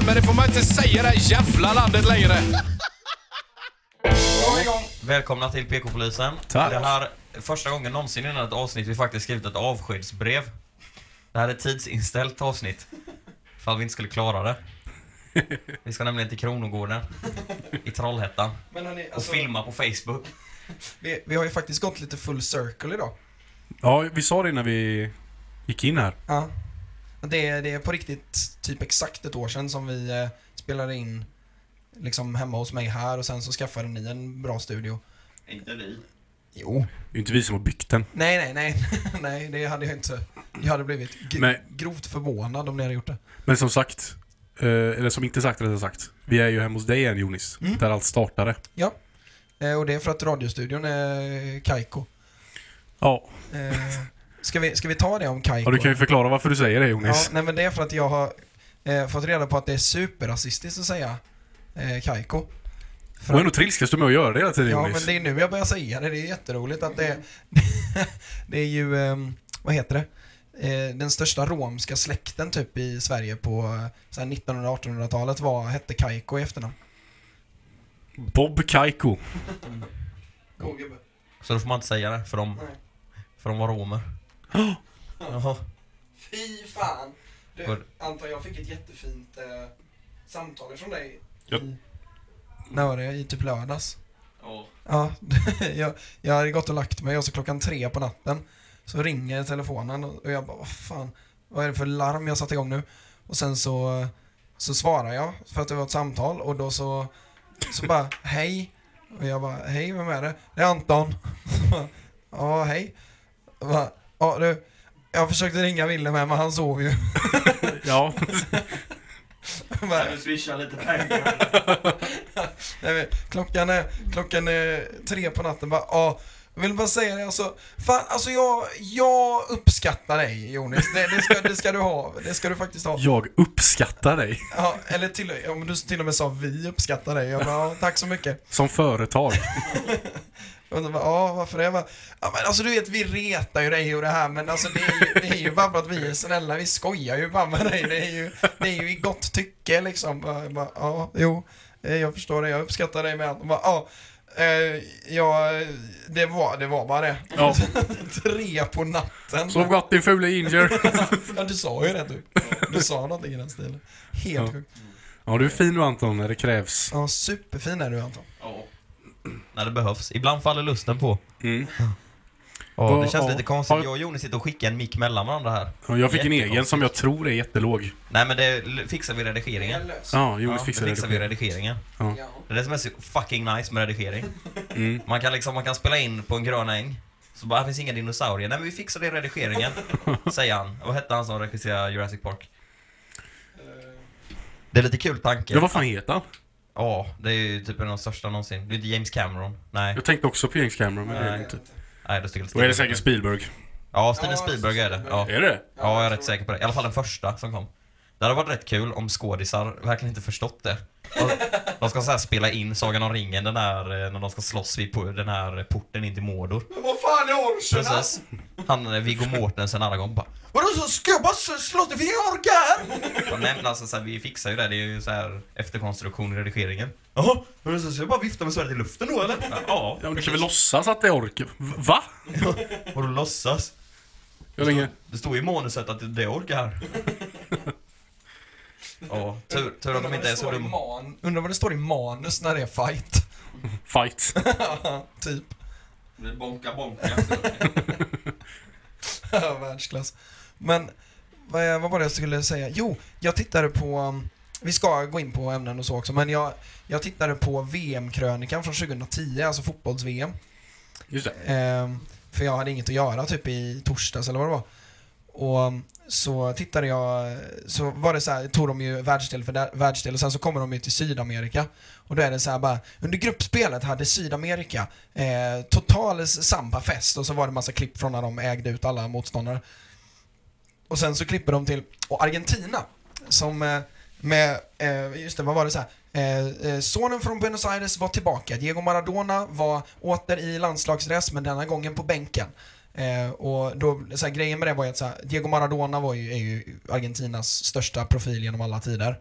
podden, men det får man inte säga i det här jävla landet längre. Välkomna till PK-polisen. Tack. Det här är första gången någonsin innan ett avsnitt vi faktiskt skrivit ett avskedsbrev. Det här är ett tidsinställt avsnitt. Ifall vi inte skulle klara det. Vi ska nämligen till Kronogården i Trollhättan Men hörni, och alltså, filma på Facebook. vi, vi har ju faktiskt gått lite full circle idag. Ja, vi sa det när vi gick in här. Ja. Det, är- det är på riktigt typ exakt ett år sedan som vi eh, spelade in liksom hemma hos mig här och sen så skaffade ni en bra studio. Inte vi. Jo. Det är inte vi som har byggt den. Nej, nej, nej. nej, det hade jag inte. Jag hade blivit grovt förvånad om ni hade gjort det. Men som sagt, eh, eller som inte sagt rättare sagt. Vi är ju hemma hos dig igen Jonis. Mm. Där allt startade. Eh, och det är för att radiostudion är Kaiko. Ja, Eh, ska, vi, ska vi ta det om Kaiko? och du kan ju förklara varför du säger det Ja, Jonis. nej men det är för att jag har eh, fått reda på att det är superrasistiskt att säga eh, Kaiko. För Och att- ändå trilskas du med att göra det hela tiden Ja, Jonis. men det är nu jag börjar säga det. Det är jätteroligt att det Det är ju, ehm, vad heter det? Eh, den största romska släkten typ i Sverige på eh, så här 1900-1800-talet var, hette Kaiko i efternamn. Bob Kaiko. Så då får man inte säga det, för de, Nej. för de var romer. Jaha. Fy fan! Du, Vad- Anton, jag fick ett jättefint eh, samtal från dig. Ja. I, när var det? I typ lördags. Ja. Ja, jag, jag hade gått och lagt mig och så klockan tre på natten så ringer telefonen och och jag bara vad fan, vad är det för larm jag satt igång nu? Och sen så, så svarar jag för att det var ett samtal och då så, så bara hej. Och jag bara hej, vem är det? Det är Anton. Så bara, Ja, hej. Jag bara, Ja du, jag försökte ringa Wille med men han sov ju. Ja. Bara, du swishar lite pengar? Nej, men, klockan, är, klockan är tre på natten bara, ja. Jag vill bara säga det alltså, fan alltså jag, jag uppskattar dig Jonis. Det, det, ska, det ska du ha, det ska du faktiskt ha. Jag uppskattar dig. Ja, eller till, om du till och med sa vi uppskattar dig. Jag bara, ja, tack så mycket. Som företag. Och så bara, ja varför det? Bara, ja men alltså du vet vi retar ju dig och det här men alltså det är ju, det är ju bara för att vi är snälla, vi skojar ju bara med dig. Det är ju, det är ju i gott tycke liksom. Jag bara, ja, jo, eh, jag förstår det, jag uppskattar dig med. Och bara, ja, eh, ja, det var, det var bara det. Ja. Tre på natten. Sov gott din fule ginger. Ja, du sa ju det du. Du sa någonting i den stilen. Helt Ja. sjukt. Ja, du är fin du Anton när det krävs. Ja, superfin är du Anton. Ja. När det behövs. Ibland faller lusten på. Mm. Ja, Ja, det känns lite konstigt. Har- Jag och Jonas sitter och skickar en mick mellan varandra här. Och jag fick en egen som jag tror är jättelåg. Nej men det fixar vi redigeringen. Ja, Jonas Ja, fixar det fixar vi redigeringen. Ja. Det är det som är så fucking nice med redigering. Mm. Man kan liksom, man kan spela in på en grön äng. Så bara, här finns inga dinosaurier. Nej men vi fixar det i redigeringen. säger han. Vad hette han som regisserade Jurassic Park? Det är lite kul tanke. Ja, vad fan heter han? Ja, det är ju typ en av de största någonsin. Det är inte James Cameron. Nej, Jag tänkte också på James Cameron, men det är det Nej. inte. nej det står Då är det säkert Spielberg. Ja, Steven Spielberg är det. Ja. Är det? Ja, jag är rätt säker på det. I alla fall den första som kom. Det hade varit rätt kul om skådisar verkligen inte förstått det. De ska så här spela in Sagan om ringen, den där, eh, när de ska slåss vid den här porten in till Mordor. Vad fan är orcherna? Precis. Han, eh, Viggo Mortensen alla gånger bara Vadå så ska jag bara slåss det jag orkar? "Ja, Nej men alltså så här, vi fixar ju det, det är ju så här efterkonstruktion i redigeringen. Jaha, men så ska jag bara vifta med svärdet i luften då eller? Ja, Ja, men du kan väl låtsas att det är ork? Va? Och du låtsas. Hur länge? Det står i manuset att det- det orkar. Ja, tur, tur att de inte är så dumma. Man, undrar vad det står i manus när det är fight. Fight. typ. Bonka bonka. Världsklass. Men vad, vad var det jag skulle säga? Jo, jag tittade på, um, vi ska gå in på ämnen och så också, men jag, jag tittade på VM-krönikan från 2010, alltså fotbolls-VM. Just det. Ehm, för jag hade inget att göra typ i torsdags eller vad det var. Och så tittade jag, så var det så här, tog de ju världsdel för världsdel och sen så kommer de ju till Sydamerika. Och då är det så här bara, under gruppspelet hade Sydamerika eh, total sambafest. och så var det massa klipp från när de ägde ut alla motståndare. Och sen så klipper de till, och Argentina, som eh, med, eh, just det, vad var det så här? Eh, eh sonen från Buenos Aires var tillbaka. Diego Maradona var åter i landslagsrest, men denna gången på bänken. Eh, och då, så här, grejen med det var ju att här, Diego Maradona var ju, är ju Argentinas största profil genom alla tider.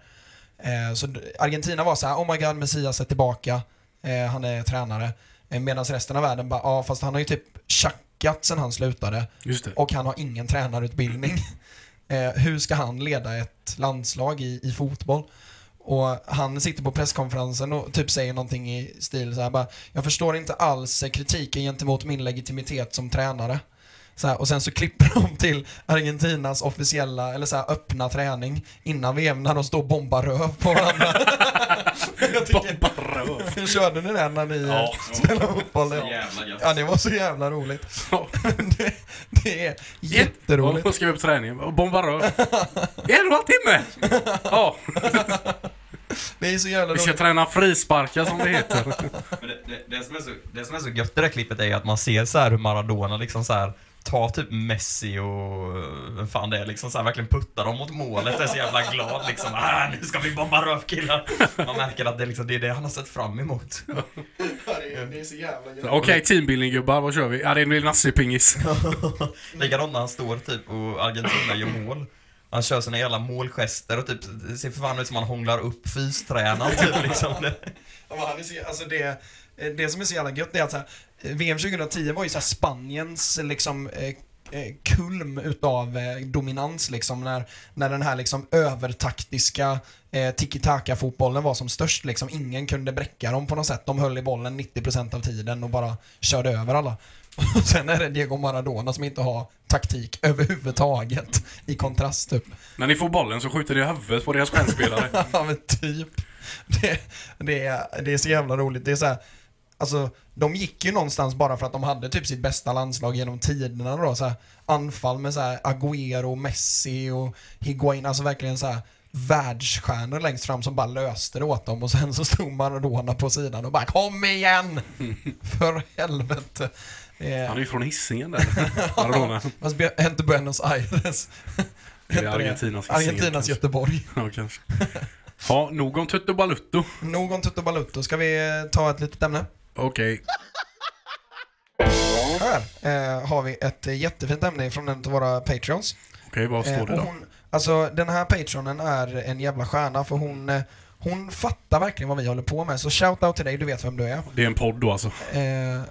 Eh, så Argentina var så här: oh my god, Messias är tillbaka, eh, han är tränare. Eh, Medan resten av världen bara, ja fast han har ju typ tjackat sen han slutade och han har ingen tränarutbildning. eh, hur ska han leda ett landslag i, i fotboll? Och han sitter på presskonferensen och typ säger någonting i stil så här bara, jag förstår inte alls kritiken gentemot min legitimitet som tränare. Så här, och sen så klipper de till Argentinas officiella, eller så här, öppna träning innan VM när de står och bombar röv på varandra. jag tycker, Bomba röv. körde ni det när ni Ja. ja. spelade fotboll? Ja, det var så jävla roligt. Det, det är jätteroligt. Och skrev upp träningen. Och Bomba röv. Halv timme! Ja, Det är så jävla vi ska träna frisparkar som det heter. Men det, det, det, som är så, det som är så gött i det där klippet är att man ser så här hur Maradona liksom så här tar typ Messi och vem fan det är liksom så här verkligen puttar dem mot målet. är så jävla glad liksom. Ah, nu ska vi bomba röv killar. Man märker att det, är liksom, det är det han har sett fram emot. Det är så jävla gött. Okej, teambuilding gubbar, vad kör vi? Ja, det blir nassipingis. Likadant när han står typ och Argentina gör mål. Han kör sina jävla målgester och typ, ser för fan ut som han hånglar upp fystränaren typ liksom. Han är så, alltså det, det som är så jävla gött det är att så här, VM 2010 var ju så här Spaniens liksom eh, eh, kulm utav eh, dominans liksom när, när den här liksom övertaktiska eh, tiki-taka-fotbollen var som störst liksom. Ingen kunde bräcka dem på något sätt. De höll i bollen 90% av tiden och bara körde över alla. Sen är det Diego Maradona som inte har taktik överhuvudtaget i kontrast typ. När ni får bollen så skjuter ni huvudet på deras stjärnspelare. Ja men typ. Det, det, är, det är så jävla roligt. Det är så här, alltså, de gick ju någonstans bara för att de hade typ sitt bästa landslag genom tiderna då. Så här, anfall med så här Agüero, Messi och Higuain. Alltså verkligen så här världsstjärnor längst fram som bara löste det åt dem och sen så stod Maradona på sidan och bara Kom igen! För helvete. Är- Han är ju från Hisingen där. Maradona. Fast inte Buenos Aires. Är det Argentinas Hisingen, Argentinas kanske? Göteborg. Ja, kanske. Ja, nog om Tutto Balutto. Nog om Tutto Balutto. Ska vi eh, ta ett litet ämne? Okej. Här eh, har vi ett eh, jättefint ämne från en av våra patreons. Okej, vad står det då? hon, alltså den här patronen är en jävla stjärna för hon, eh, hon fattar verkligen vad vi håller på med. Så shout out till dig, du vet vem du är. Det är en podd då alltså. Eh,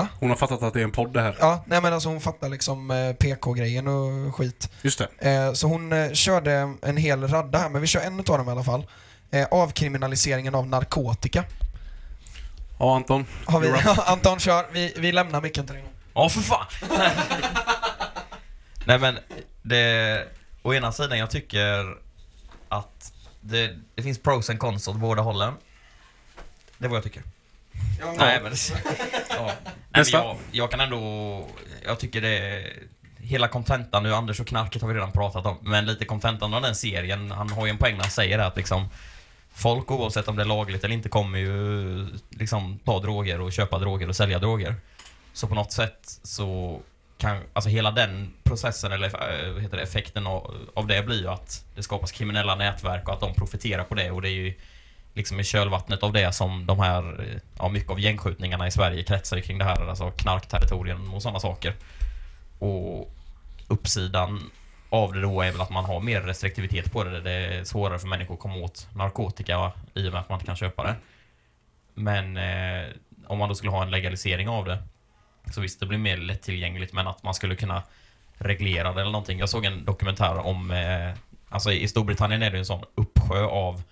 Hon har fattat att det är en podd det här. ja, nej men alltså hon fattar liksom eh, PK-grejen och skit. Just det. Eh, så hon eh, körde en hel radda här, men vi kör en utav dem i alla fall. Eh, avkriminaliseringen av narkotika. Ja, Anton. Har vi, You're Anton kör, vi, vi lämnar micken till dig. Ja, för fan! Nej men, det... Å ena sidan, jag tycker att det, det finns pros and cons åt båda hållen. Det är vad jag tycker. Nej men... ja. Nej, men jag, jag kan ändå... Jag tycker det... Hela kontentan nu, Anders och knarket har vi redan pratat om, men lite kontentan av den serien, han har ju en poäng när han säger att liksom Folk oavsett om det är lagligt eller inte kommer ju liksom ta droger och köpa droger och sälja droger. Så på något sätt så kan, alltså hela den processen eller eh, heter det, effekten av, av det blir ju att det skapas kriminella nätverk och att de profiterar på det och det är ju liksom i kölvattnet av det som de här, ja mycket av gängskjutningarna i Sverige kretsar kring det här, alltså knarkterritorien och sådana saker. Och uppsidan av det då är väl att man har mer restriktivitet på det. Det är svårare för människor att komma åt narkotika i och med att man inte kan köpa det. Men eh, om man då skulle ha en legalisering av det så visst, det blir mer lättillgängligt men att man skulle kunna reglera det eller någonting. Jag såg en dokumentär om, eh, alltså i Storbritannien är det en sån uppsjö av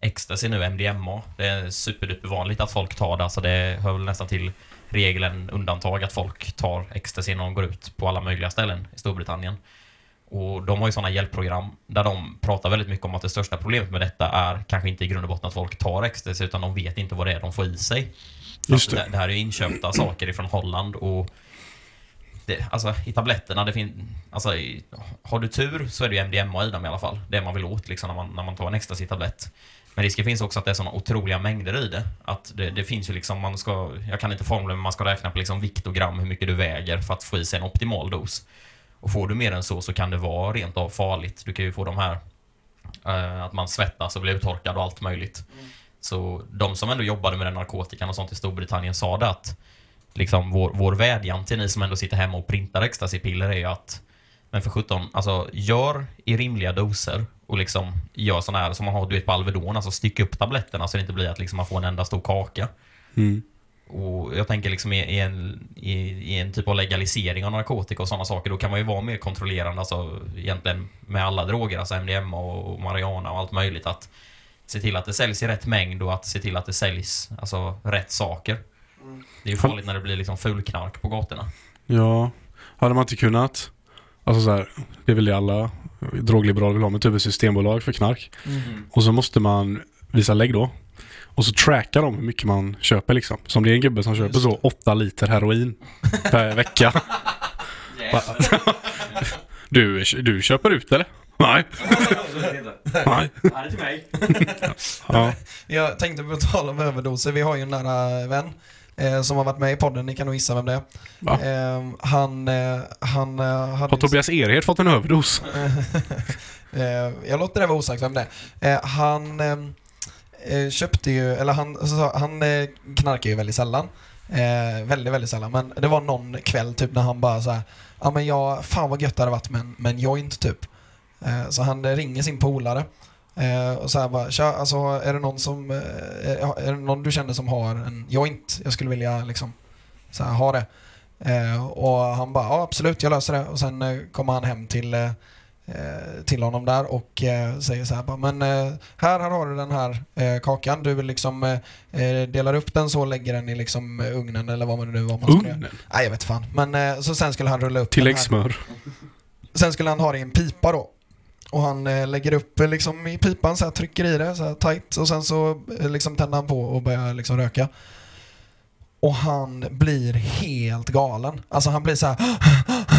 ecstasy nu, MDMA. Det är superdupervanligt att folk tar det, alltså det hör väl nästan till regeln undantag att folk tar ecstasy när de går ut på alla möjliga ställen i Storbritannien. Och de har ju sådana hjälpprogram där de pratar väldigt mycket om att det största problemet med detta är kanske inte i grund och botten att folk tar ecstasy utan de vet inte vad det är de får i sig. Just För det. det här är ju inköpta saker ifrån Holland och det, alltså i tabletterna, det finns, alltså i, har du tur så är det ju MDMA i dem i alla fall. Det man vill åt liksom när man, när man tar en ecstasy-tablett. Men risken finns också att det är såna otroliga mängder i det. Att det, det finns ju liksom, man ska, jag kan inte formlen, men man ska räkna på liksom vikt och gram, hur mycket du väger för att få i sig en optimal dos. Och får du mer än så så kan det vara rent av farligt. Du kan ju få de här, eh, att man svettas och blir uttorkad och allt möjligt. Så de som ändå jobbade med den narkotikan och sånt i Storbritannien sa det att liksom vår, vår vädjan till ni som ändå sitter hemma och printar ecstasy-piller är ju att men för 17, alltså gör i rimliga doser och liksom gör såna här som man har du vet på Alvedon, alltså stycka upp tabletterna så det inte blir att liksom man får en enda stor kaka. Mm. Och jag tänker liksom i, i, en, i, i en typ av legalisering av narkotika och sådana saker, då kan man ju vara mer kontrollerande, alltså egentligen med alla droger, alltså MDMA och marijuana och allt möjligt. Att se till att det säljs i rätt mängd och att se till att det säljs, alltså rätt saker. Det är ju farligt när det blir liksom fulknark på gatorna. Ja, hade man inte kunnat, alltså så här, det är väl det alla drogliberaler vill ha, med typ ett systembolag för knark. Och så måste man visa lägg då. Och så trackar de hur mycket man köper liksom. Som det är en gubbe som köper så 8 liter heroin per vecka. Du, du köper ut eller? Nej. Nej. Ja, det är till mig. Ja. Jag tänkte på tal om överdoser, vi har ju en nära vän eh, som har varit med i podden, ni kan nog gissa vem det är. Va? Eh, han, eh, han eh, hade... Har Tobias Erhed fått en överdos? Eh, jag låter det vara osagt vem det är. Eh, han köpte ju, eller han, alltså, han knarkar ju väldigt sällan. Eh, väldigt, väldigt sällan. Men det var någon kväll typ när han bara så här, ja men jag, fan vad gött det hade varit med en, joint typ. Eh, så han ringer sin polare. Eh, och så här bara, tja, alltså är det någon som, eh, är, är det någon du känner som har en joint? Jag skulle vilja liksom, så här, ha det. Eh, och han bara, ja absolut jag löser det. Och sen eh, kommer han hem till eh, eh, till honom där och eh, säger så här bara, men eh, här, här har du den här eh, kakan, du vill liksom eh, eh, delar upp den så lägger den i liksom eh, ugnen eller vad man nu vad man. Ugnen? Nej jag vet fan. Men eh, så sen skulle han rulla upp. Tilläggssmör? Sen skulle han ha det i en pipa då. Och han eh, lägger upp eh, liksom i pipan så här, trycker i det så här tight och sen så eh, liksom tänder han på och börjar liksom röka. Och han blir helt galen. Alltså han blir så här.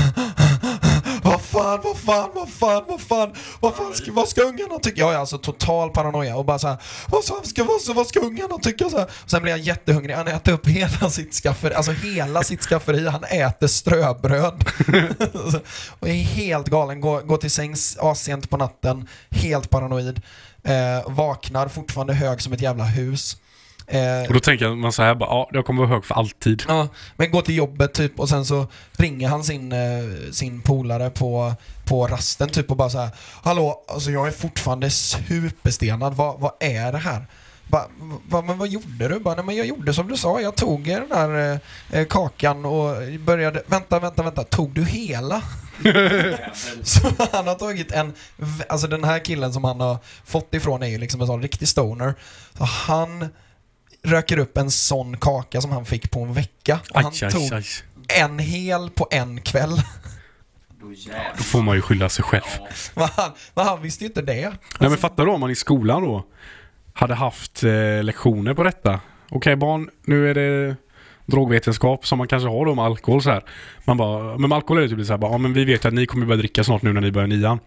Vad fan, vad fan, vad fan, vad fan, vad fan ska, vad ska ungarna tycka? Jag är alltså total paranoia och bara så här, vad fan ska, vad, ska- vad ska ungarna tycka? Så här. Sen blir han jättehungrig, han äter upp hela sitt skafferi, alltså hela sitt skafferi, han äter ströbröd. och är helt galen, går, går till sängs assent på natten, helt paranoid. Eh, vaknar fortfarande hög som ett jävla hus. Eh, Och då tänker man så här bara, ja, jag kommer vara hög för alltid. Ja, men går till jobbet typ och sen så ringer han sin, eh, sin polare på, på rasten typ och bara så här. Hallå, alltså jag är fortfarande superstenad, vad, vad är det här? Ba, va, men vad gjorde du? Bara, nej, men jag gjorde som du sa, jag tog den där eh, kakan och började, vänta, vänta, vänta, tog du hela? Så han har tagit en, alltså den här killen som han har fått ifrån är ju liksom en sån riktig stoner. Så han röker upp en sån kaka som han fick på en vecka. Och Aj, han aj, tog aj. en hel på en kväll. Då får man ju skylla sig själv. Ja. Men han, men han visste ju inte det. Nej men fattar du om man i skolan då hade haft eh, lektioner på detta. Okej barn, nu är det drogvetenskap som man kanske har då med alkohol så här. Man bara, men med alkohol är det typ så här bara, ja men vi vet att ni kommer börja dricka snart nu när ni börjar nian.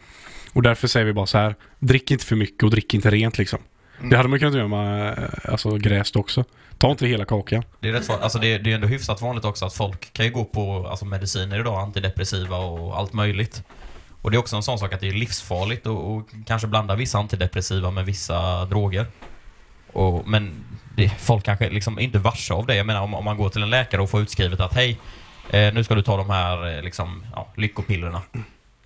Och därför säger vi bara så här, drick inte för mycket och drick inte rent liksom. Det hade man kunnat göra med eh, alltså, gräst också. Ta inte hela kakan. Det är rätt alltså det, det är ändå hyfsat vanligt också att folk kan ju gå på alltså mediciner idag, antidepressiva och allt möjligt. Och det är också en sån sak att det är livsfarligt att och kanske blanda vissa antidepressiva med vissa droger. Och, men det, folk kanske liksom inte är varse av det. Jag menar om, om man går till en läkare och får utskrivet att hej, eh, nu ska du ta de här eh, liksom, ja, lyckopillerna.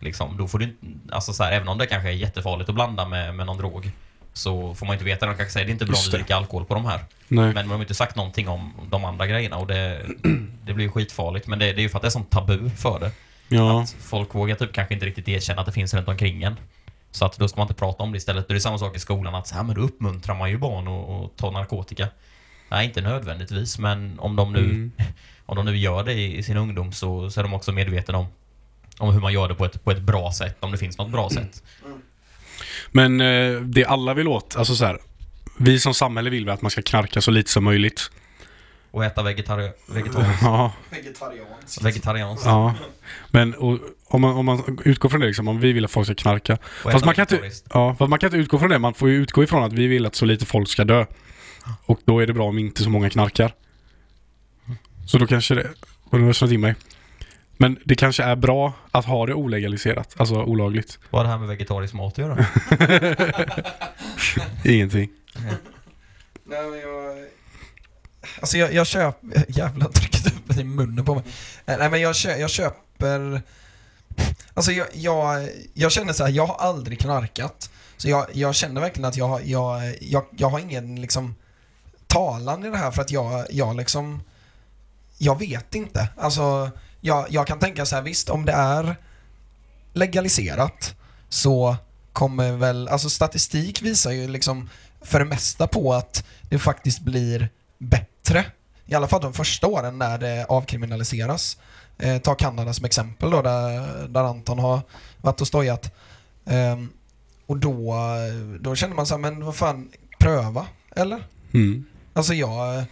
Liksom, då får du inte, alltså så här, även om det kanske är jättefarligt att blanda med, med någon drog så får man inte veta. De kanske säger det är inte bra det. dricker alkohol på de här. Nej. Men de har inte sagt någonting om de andra grejerna och det, det blir ju skitfarligt. Men det, det är ju för att det är sånt tabu för det. Ja. Att folk vågar typ kanske inte riktigt erkänna att det finns runt omkring en. Så att då ska man inte prata om det istället. Det är samma sak i skolan att så här, men då uppmuntrar man ju barn att, att ta narkotika. Nej, inte nödvändigtvis, men om de nu, Mm. om de nu gör det i, i sin ungdom så, så är de också medvetna om, om hur man gör det på ett, på ett bra sätt, om det finns något bra sätt. Men eh, det alla vill åt, alltså så här. Vi som samhälle vill väl att man ska knarka så lite som möjligt. Och äta vegetari- vegetariskt. Ja. Vegetarianskt. Vegetarianskt. Ja, men och, om, man, om man utgår från det liksom, om vi vill att folk ska knarka. Och Fast äta man kan inte, ja, fast man kan inte utgå från det. Man får ju utgå ifrån att vi vill att så lite folk ska dö. Och då är det bra om inte så många knarkar. Så då kanske det... Nu har jag snöat in mig. Men det kanske är bra att ha det olegaliserat, alltså olagligt. Vad har det här med vegetarisk mat att göra? Ingenting. Nej, men jag... Alltså jag, jag köper... Jävlar, tryckte upp i munnen på mig. Eh, Nej men jag, kö, jag köper... Alltså jag, jag, jag känner så här, jag har aldrig knarkat. Så jag, jag känner verkligen att jag, jag, jag, jag har ingen liksom talan i det här för att jag, jag liksom jag vet inte. Alltså, jag, jag kan tänka så här, visst om det är legaliserat så kommer väl, alltså statistik visar ju liksom för det mesta på att det faktiskt blir bättre. I alla fall de första åren när det avkriminaliseras. Eh, ta Kanada som exempel då, där, där Anton har varit och stojat. Ehm, och då, då känner man så här, men vad fan, pröva, eller? Mm. Alltså jag,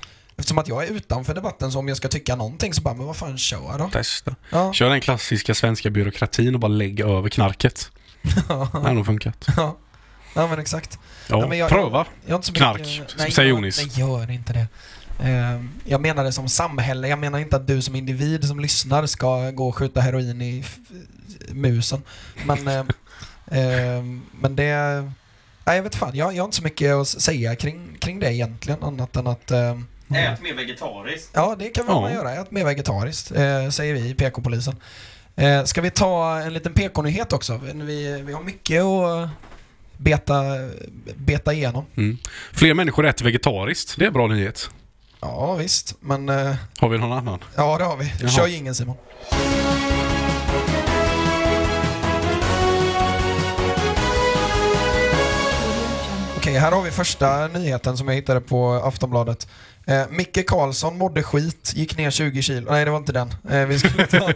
eftersom att jag är utanför debatten så om jag ska tycka någonting så bara, men vad fan, kör då. Testa. Ja, Kör den klassiska svenska byråkratin och bara lägga över knarket. Det har nog funkat. ja. ja men exakt. Ja, Ja, men jag- pröva. Jag så Knark, som säger Jonis. Nej, gör inte det. Ehm, jag menar det som samhälle, jag menar inte att du som individ som lyssnar ska gå och skjuta heroin i musen. Men, ehm, men det... Nej, jag vet fan, jag, jag har inte så mycket att säga kring, kring det egentligen, annat än att... ehm, Ät mer vegetariskt. Ja, det kan väl Ja. man göra. Ät mer vegetariskt, eh, säger vi i PK-polisen. Eh, ska vi ta en liten PK-nyhet också? Vi, vi har mycket att beta, beta igenom. Mm. Fler människor äter vegetariskt. Det är en bra nyhet. Ja, visst. Men eh, Har vi någon annan? ja, det har vi. Jaha. Kör ingen Simon. Okej, här har vi första nyheten som jag hittade på Aftonbladet. Eh, Micke Karlsson mådde skit, gick ner 20 kilo. Nej, det var inte den. Eh, vi skulle ta...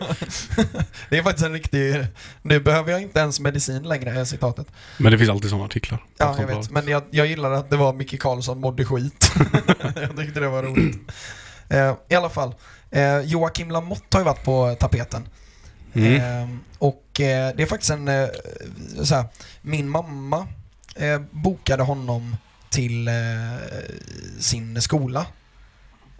det är faktiskt en riktig... Nu behöver jag inte ens medicin längre, är citatet. Men det finns alltid sådana artiklar. Ja, jag vet. Men jag, jag gillar att det var Micke Karlsson mådde skit. jag tyckte det var roligt. Eh, I alla fall. Eh, Joakim Lamotte har ju varit på tapeten. Mm. Eh, och eh, det är faktiskt en... Eh, så här, min mamma eh, bokade honom till eh, sin skola.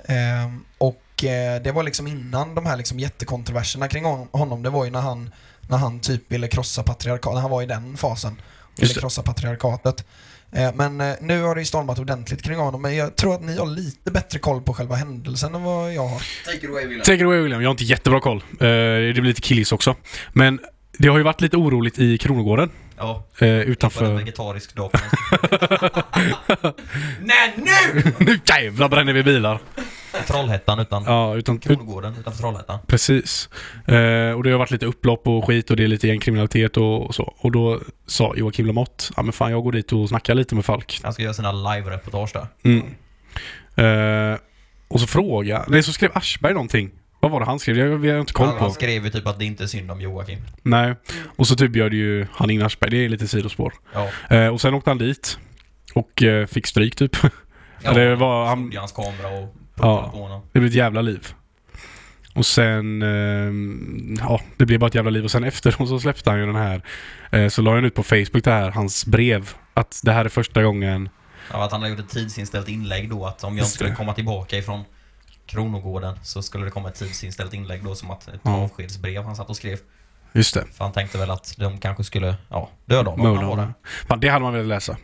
Eh, och eh, det var liksom innan de här liksom jättekontroverserna kring hon- honom. Det var ju när han, när han typ ville krossa patriarkatet. Han var i den fasen. Ville krossa patriarkatet. Eh, Men eh, nu har det ju stormat ordentligt kring honom. Men jag tror att ni har lite bättre koll på själva händelsen än vad jag har. Take it away William. Take it away William. Jag har inte jättebra koll. Eh, det blir lite killis också. Men det har ju varit lite oroligt i Kronogården. Ja, Eh, för en utanför... vegetarisk dag. Nej nu! nu jävlar bränner vi bilar! Trollhättan utan... Ja, utan... Ut, Kronogården utanför Trollhättan. precis. Eh, och det har varit lite upplopp och skit och det är lite gängkriminalitet och, och så. Och då sa Joakim Lamotte, ja men fan jag går dit och snackar lite med Falk. Han ska göra sina live-reportage där. Mm. Eh, och så fråga, nej så skrev Aschberg någonting. Vad var det han skrev? Jag, vi har inte koll Han, han på. skrev ju typ att det inte är synd om Joakim. Nej. Och så typ gör det ju han in Aschberg. Det är lite sidospår. Ja. Eh, och sen åkte han dit. Och eh, fick stryk typ. ja det var- han- hans kamera och Ja. på honom. Det blev ett jävla liv. Och sen, eh, ja, det blev bara ett jävla liv. Och sen efteråt så släppte han ju den här, eh, så la han ut på Facebook det här, hans brev. Att det här är första gången. Ja, att han hade gjort ett tidsinställt inlägg då att om jag Just skulle komma tillbaka ifrån Kronogården så skulle det komma ett tidsinställt inlägg då som att ett Ja. avskedsbrev han satt och skrev. Just det. För han tänkte väl att de kanske skulle, ja, döda honom. Mörda honom. Fan, det hade man velat läsa.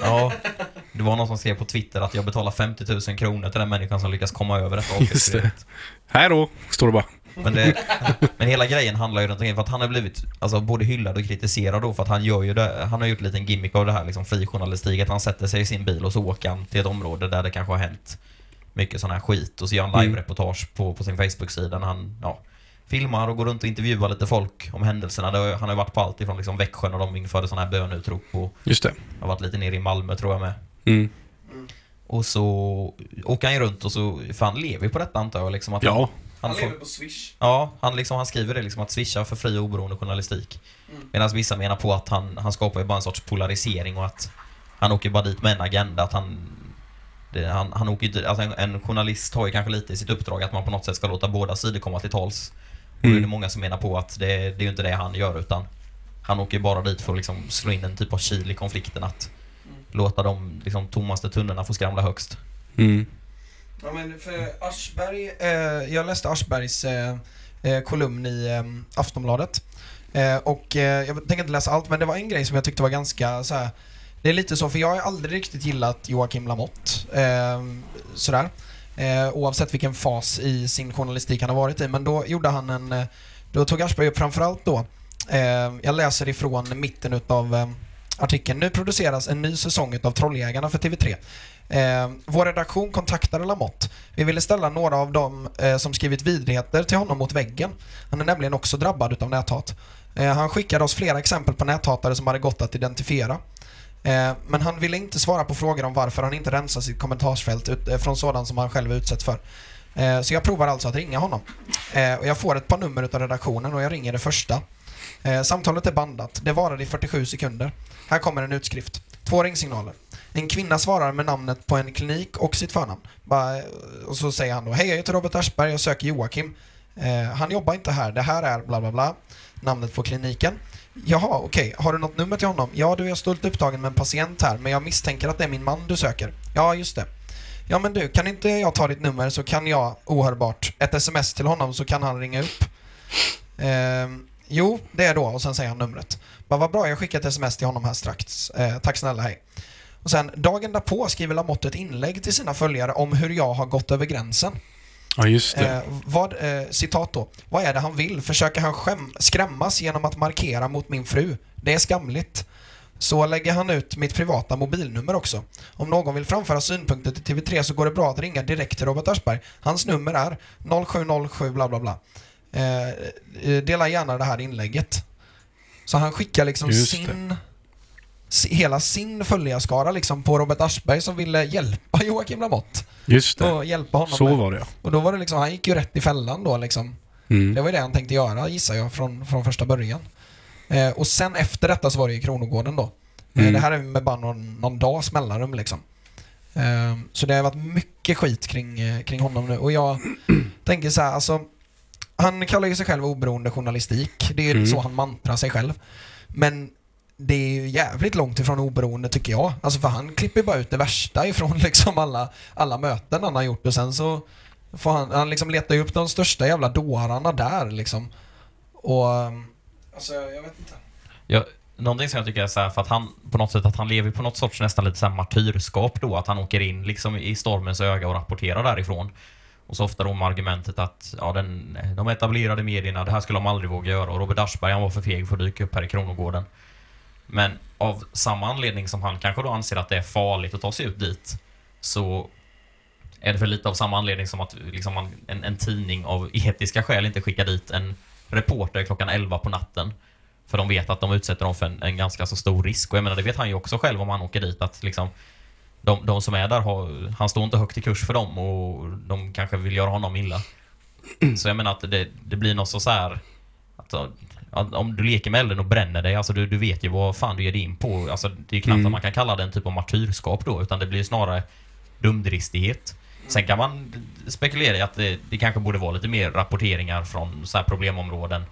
Ja, det var någon som skrev på Twitter att jag betalar 50 000 kronor till den människan som lyckas komma över detta Just avskedsbrevet. Här då, står det bara. Men, det, men hela grejen handlar ju runt omkring för att han har blivit alltså, både hyllad och kritiserad då för att han gör ju det, han har gjort en liten gimmick av det här liksom frijournalistik att han sätter sig i sin bil och så åker han till ett område där det kanske har hänt mycket sån här skit och så gör han Mm. live-reportage på, på sin Facebook-sida när han ja, filmar och går runt och intervjuar lite folk om händelserna. Det, har- han har ju varit på allt ifrån liksom Växjö när de införde såna här bönutrop och Just det. har varit lite nere i Malmö tror jag med. Mm. Och så åker han ju runt och så, för han lever ju på detta antar jag liksom att han, Ja. han får, på Swish. Ja, han, liksom, han skriver det liksom att swisha för fri och oberoende journalistik. Mm. Medan vissa menar på att han, han skapar ju bara en sorts polarisering och att han åker bara dit med en agenda. Att han, det, han, han åker alltså en, en journalist har ju kanske lite i sitt uppdrag att man på något sätt ska låta båda sidor komma till tals. Och då är det Mm. många som menar på att det, det är ju inte det han gör utan han åker ju bara dit för att liksom slå in en typ av kil i konflikten. Att låta de liksom, tommaste tunnorna få skramla högst. Mm. Ja, men för Aschberg, eh, jag läste Aschbergs eh, eh, kolumn i eh, Aftonbladet. Eh, och eh, jag tänker inte läsa allt, men det var en grej som jag tyckte var ganska så här. Det är lite så, för jag har aldrig riktigt gillat Joakim Lamotte. Eh, sådär. Eh, oavsett vilken fas i sin journalistik han har varit i. Men då gjorde han en... Eh, då tog Aschberg upp framförallt då, eh, jag läser ifrån mitten utav, eh, artikeln. Nu produceras en ny säsong av Trolljägarna för TV3. Eh, vår redaktion kontaktade Lamotte. Vi ville ställa några av dem eh, som skrivit vidrigheter till honom mot väggen. Han är nämligen också drabbad utav näthat. Eh, han skickade oss flera exempel på näthatare som hade gått att identifiera. Eh, men han ville inte svara på frågor om varför han inte rensar sitt kommentarsfält ut, eh, från sådant som han själv utsätts för. Eh, så jag provar alltså att ringa honom. Eh, och jag får ett par nummer utav redaktionen och jag ringer det första. Eh, samtalet är bandat. Det varade i 47 sekunder. Här kommer en utskrift. Två ringsignaler. En kvinna svarar med namnet på en klinik och sitt förnamn. Bara, eh, och så säger han då Hej, jag heter Robert Aschberg och söker Joakim. Eh, han jobbar inte här. Det här är bla bla bla. Namnet på kliniken. Jaha, okej. Har du något nummer till honom? Ja, du, jag är stolt upptagen med en patient här, men jag misstänker att det är min man du söker. Ja, just det. Ja, men du, kan inte jag ta ditt nummer så kan jag ohörbart ett sms till honom så kan han ringa upp. Ehm, jo, det är då. Och sen säger han numret. Bara, vad bra, jag skickar ett sms till honom här strax. Eh, tack snälla, hej. Och sen dagen därpå skriver Lamotte ett inlägg till sina följare om hur jag har gått över gränsen. Ja, just det. Eh, vad, eh, citat då. Vad är det han vill? Försöker han skäm, skrämmas genom att markera mot min fru? Det är skamligt. Så lägger han ut mitt privata mobilnummer också. Om någon vill framföra synpunkter till TV3 så går det bra att ringa direkt till Robert Aschberg. Hans nummer är 0707 bla bla bla. Eh, eh, dela gärna det här inlägget. Så han skickar liksom Just det. sin s- hela sin följarskara liksom på Robert Aschberg som ville hjälpa Joakim Lamotte. Just det. Och hjälpa honom Så med. var det ja. Och då var det liksom, han gick ju rätt i fällan då liksom. Mm. Det var ju det han tänkte göra gissar jag från, från första början. Eh, och sen efter detta så var det ju Kronogården då. Eh, Mm. det här är med bara någon, någon dags mellanrum liksom. Eh, så det har varit mycket skit kring, eh, kring honom nu och jag tänker så här, alltså han kallar ju sig själv oberoende journalistik. Det är Mm. så han mantrar sig själv. Men det är ju jävligt långt ifrån oberoende tycker jag. Alltså för han klipper bara ut det värsta ifrån liksom alla, alla möten han har gjort och sen så får han, han liksom letar ju upp de största jävla dårarna där liksom. Och... Ehm, alltså jag vet inte. Ja, någonting som jag tycker är så här, för att han på något sätt att han lever på något sorts nästan lite så här martyrskap då, att han åker in liksom i stormens öga och rapporterar därifrån. Och så ofta då med argumentet att ja, den, de etablerade medierna, det här skulle de aldrig våga göra och Robert Aschberg han var för feg för att dyka upp här i Kronogården. Men av samma anledning som han kanske då anser att det är farligt att ta sig ut dit så är det för lite av samma anledning som att liksom man, en, en tidning av etiska skäl inte skickar dit en reporter klockan 11 på natten för de vet att de utsätter dem för en, en ganska så stor risk. Och jag menar, det vet han ju också själv om han åker dit att liksom de, de som är där, har, han står inte högt i kurs för dem och de kanske vill göra honom illa. Så jag menar att det, det blir något så så här att om du leker med elden och bränner dig, alltså du, du vet ju vad fan du ger dig in på. Alltså det är ju knappt Mm. att man kan kalla det en typ av martyrskap då, utan det blir snarare dumdristighet. Sen kan man spekulera i att det, det kanske borde vara lite mer rapporteringar från så här problemområden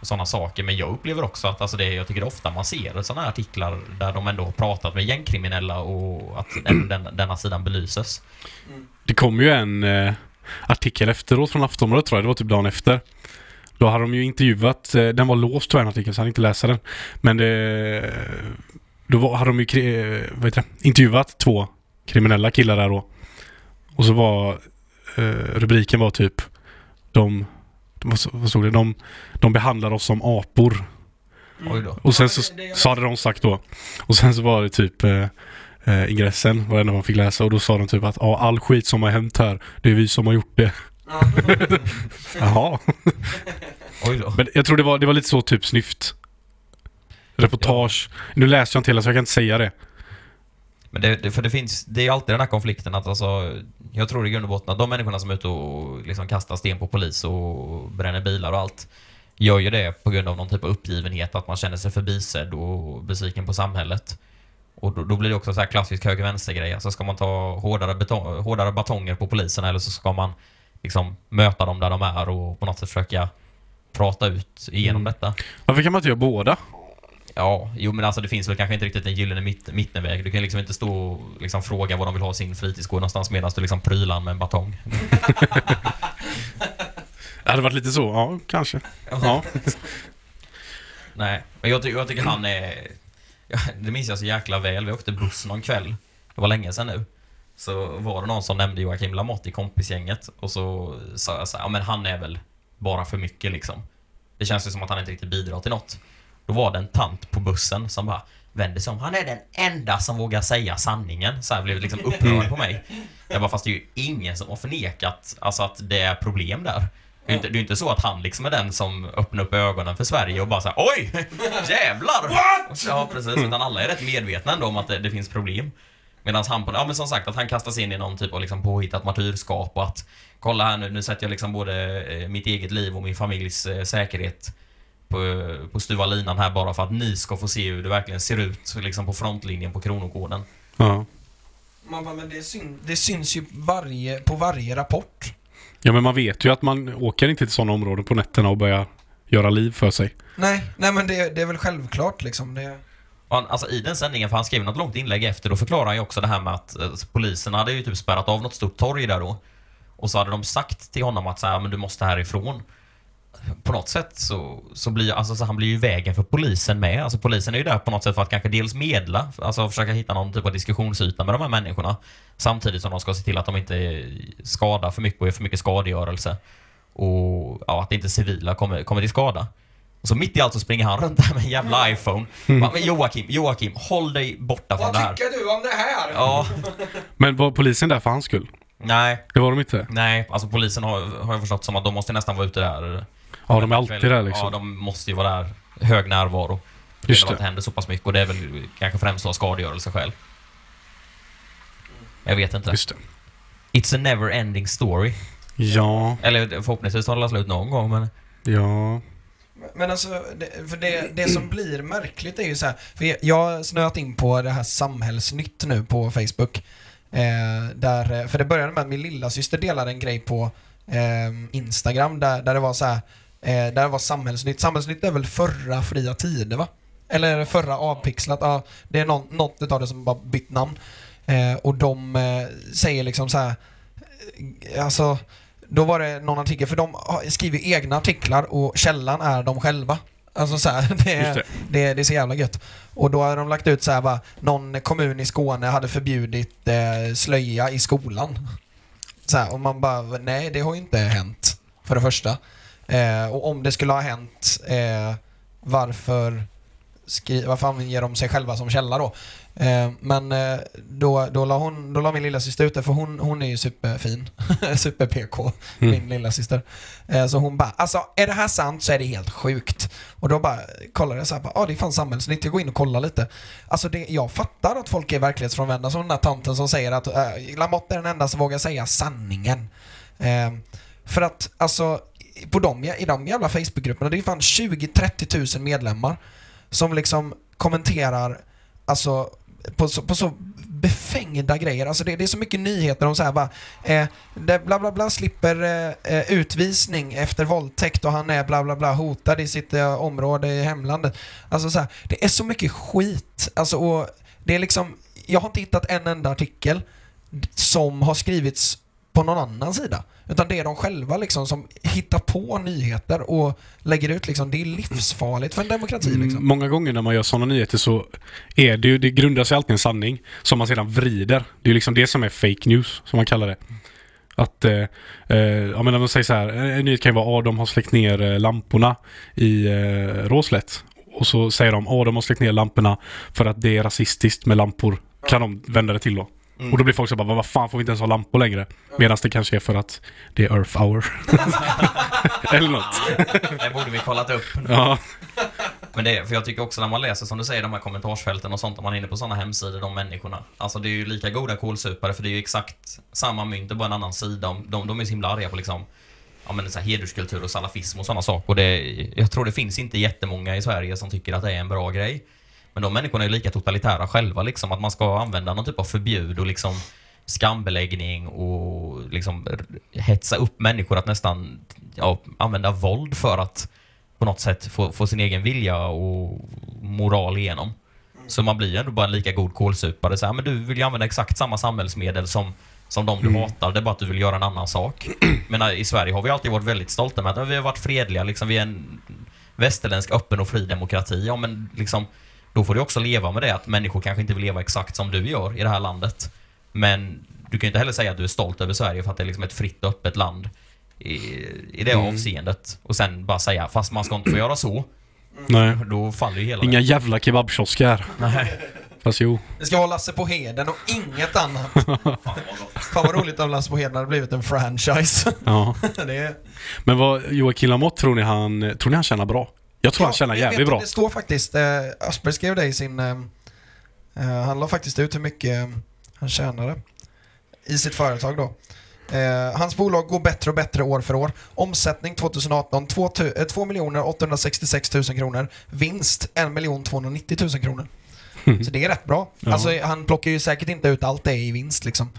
och sådana saker. Men jag upplever också att alltså det, jag tycker ofta man ser sådana här artiklar där de ändå har pratat med gängkriminella och att den, den, denna sidan belyses. Det kom ju en eh, artikel efteråt från Aftonbladet tror jag, det var typ dagen efter. Då hade de ju intervjuat, eh, den var låst tyvärr artikeln så hann inte läsa den. Men det, då var, hade de ju eh, vad heter det, intervjuat två kriminella killar där då. Och så var eh, rubriken var typ de, så- vad stod det? De, de behandlar oss som apor. Då. Och sen så, så hade de sagt då. Och sen så var det typ eh, eh, ingressen var det enda man fick läsa och då sa de typ att all skit som har hänt här, det är vi som har gjort det. Jaha. Oj då. Men jag tror det var, det var lite så typ snyft. Reportage. Nu läser jag inte hela så jag kan inte säga det. Men det, det, för det finns, det är alltid den här konflikten att alltså, jag tror i grund och botten att de människorna som är ute och liksom kastar sten på polis och bränner bilar och allt, gör ju det på grund av någon typ av uppgivenhet, att man känner sig förbisedd och besviken på samhället. Och då, då blir det också så här klassisk höger-vänster-grej. Alltså ska man ta hårdare, betong, hårdare batonger på polisen eller så ska man liksom möta dem där de är och på något sätt försöka prata ut igenom Mm. detta. Varför kan man inte göra båda? Ja, jo men alltså det finns väl kanske inte riktigt en gyllene mitt, mittenväg. Du kan liksom inte stå och liksom fråga var de vill ha sin fritidsgård någonstans medan du liksom prylar med en batong. Det hade varit lite så, ja kanske. Ja. Nej, men jag, ty jag tycker han är... Det minns jag så jäkla väl. Vi åkte buss någon kväll. Det var länge sedan nu. Så var det någon som nämnde Joakim Lamotte i kompisgänget och så sa jag så här, ja men han är väl bara för mycket liksom. Det känns ju som att han inte riktigt bidrar till något. Då var det en tant på bussen som bara vänder sig om. Han är den enda som vågar säga sanningen. Så här blev liksom upprörd på mig. Jag bara, fast det är ju ingen som har förnekat alltså, att det är problem där. Det är inte, det är inte så att han liksom är den som öppnar upp ögonen för Sverige och bara såhär Oj! Jävlar! Ja precis, utan alla är rätt medvetna ändå om att det, det finns problem. Medan han, på- ja men som sagt att han kastas in i någon typ av liksom påhittat martyrskap och att Kolla här nu, nu sätter jag liksom både eh, mitt eget liv och min familjs eh, säkerhet på, på styva linan här bara för att ni ska få se hur det verkligen ser ut liksom på frontlinjen på Kronogården. Ja. Man bara, men det, syn, det syns ju varje, på varje rapport. ja, men man vet ju att man åker inte till sådana områden på nätterna och börjar göra liv för sig. Nej, nej men det, det är väl självklart liksom. Det, han, alltså i den sändningen, för han skrev något långt inlägg efter, då förklarar han ju också det här med att alltså, polisen hade ju typ spärrat av något stort torg där då. Och så hade de sagt till honom att så här, men du måste härifrån. På något sätt så, så blir alltså, så han blir ju vägen för polisen med. Alltså polisen är ju där på något sätt för att kanske dels medla, alltså försöka hitta någon typ av diskussionsyta med de här människorna. Samtidigt som de ska se till att de inte skadar för mycket och är för mycket skadegörelse. Och ja, att inte civila kommer, kommer till skada. Och så mitt i allt så springer han runt där med en jävla iPhone. Bara, Men Joakim, Joakim, håll dig borta från det här. du om det här? Ja, Men var polisen där för hans skull? nej, Det var de inte? nej. Alltså polisen har, har jag förstått som att de måste nästan vara ute där. Ja, de är alltid där Ja, liksom. de måste ju vara där. Hög närvaro. Det är Just väl att det det. händer så pass mycket och det är väl kanske främst av skadegörelseskäl. Jag vet inte. Just det. It's a never ending story. Ja, Eller förhoppningsvis tar det slut någon gång men... ja. Men alltså, det, för det, det som blir märkligt är ju så här, för jag- har snöat in på det här Samhällsnytt nu på Facebook. Eh, där, för det började med att min lilla syster delade en grej på eh, Instagram där, där det var så här, eh, där det var Samhällsnytt. Samhällsnytt är väl förra Fria Tider va? Eller förra Avpixlat, ja. Det är någon, något utav det som bara bytt namn. Eh, och de eh, säger liksom så här, eh, alltså då var det någon artikel, för de skriver egna artiklar och källan är de själva. Alltså så här, det, är, det. det. Det, är så jävla gött. Och då har de lagt ut så här bara, någon kommun i Skåne hade förbjudit eh, slöja i skolan. Så här, och man bara, nej det har ju inte hänt. För det första. Eh, och om det skulle ha hänt, eh, varför, skri- varför anger de sig själva som källa då? Eh, men eh, då, då, la hon, då la min lilla syster ut det, för hon, hon är ju superfin. Super-PK, Mm. min lilla syster. Eh, så hon bara, alltså är det här sant så är det helt sjukt. Och då bara kollade jag så här, ja ah, det är fan samhällsnytt, jag går in och kollar lite. Alltså det, jag fattar att folk är verklighetsfrånvända, som den där tanten som säger att äh, Lamotte är den enda som vågar säga sanningen. Eh, för att alltså, på de, i de jävla Facebookgrupperna, det är fan 20-30 tusen medlemmar som liksom kommenterar alltså på så, på så befängda grejer. Alltså det, det är så mycket nyheter om så här bara, eh, det bla bla bla slipper eh, eh, utvisning efter våldtäkt och han är bla bla bla hotad i sitt eh, område i hemlandet. Alltså så här, det är så mycket skit. Alltså och det är liksom, jag har inte hittat en enda artikel som har skrivits på någon annan sida. Utan det är de själva liksom som hittar på nyheter och lägger ut liksom. Det är livsfarligt för en demokrati Mm, liksom. Många gånger när man gör sådana nyheter så är det ju, det grundar sig alltid en sanning som man sedan vrider. Det är ju liksom det som är fake news, som man kallar det. Att, eh, eh, menar, de säger så här, en nyhet kan ju vara att de har släckt ner eh, lamporna i eh, Råslätt. Och så säger de att de har släckt ner lamporna för att det är rasistiskt med lampor. Kan de vända det till då. Mm. Och då blir folk så bara, vad fan får vi inte ens ha lampor längre? Medan det kanske är för att det är Earth hour. Eller något. Det borde vi kollat upp. Ja. Men det är, för jag tycker också när man läser som du säger de här kommentarsfälten och sånt, om man är inne på sådana hemsidor, de människorna. Alltså det är ju lika goda kålsupare för det är ju exakt samma mynt, det är bara en annan sida. De, de, de är så himla arga på liksom Ja men så här hederskultur och salafism och sådana saker. Och det, jag tror det finns inte jättemånga i Sverige som tycker att det är en bra grej. Men de människorna är lika totalitära själva liksom, att man ska använda någon typ av förbud och liksom skambeläggning och liksom hetsa upp människor att nästan ja, använda våld för att på något sätt få, få sin egen vilja och moral igenom. Så man blir ju ändå bara en lika god kålsupare. Så här, men du vill ju använda exakt samma samhällsmedel som, som de du Mm. hatar, det är bara att du vill göra en annan sak. Men äh, i Sverige har vi alltid varit väldigt stolta med att vi har varit fredliga, liksom, vi är en västerländsk öppen och fri demokrati. Ja, men liksom, då får du också leva med det att människor kanske inte vill leva exakt som du gör i det här landet. Men du kan ju inte heller säga att du är stolt över Sverige för att det är liksom ett fritt och öppet land i, i det Mm. avseendet. Och sen bara säga, fast man ska inte få göra så. Nej. Då faller ju hela Inga jävla kebabkiosker. Nej. Fast jo. Det ska vara Lasse på Heden och inget annat. Fan vad gott. Fan vad roligt om Lasse på Heden hade blivit en franchise. Ja. det är... Men vad Joakim Lamotte, tror ni han, tror ni han tjänar bra? Jag tror han tjänar jävligt vet, bra. Det står faktiskt, eh, Asperger skrev det i sin... Eh, eh, han la faktiskt ut hur mycket eh, han tjänade i sitt företag då. Eh, hans bolag går bättre och bättre år för år. Omsättning 2018 2, tu- eh, 2 866 000 kronor. Vinst 1 290 000 kronor. Så det är rätt bra. Ja. Alltså, han plockar ju säkert inte ut allt det i vinst liksom.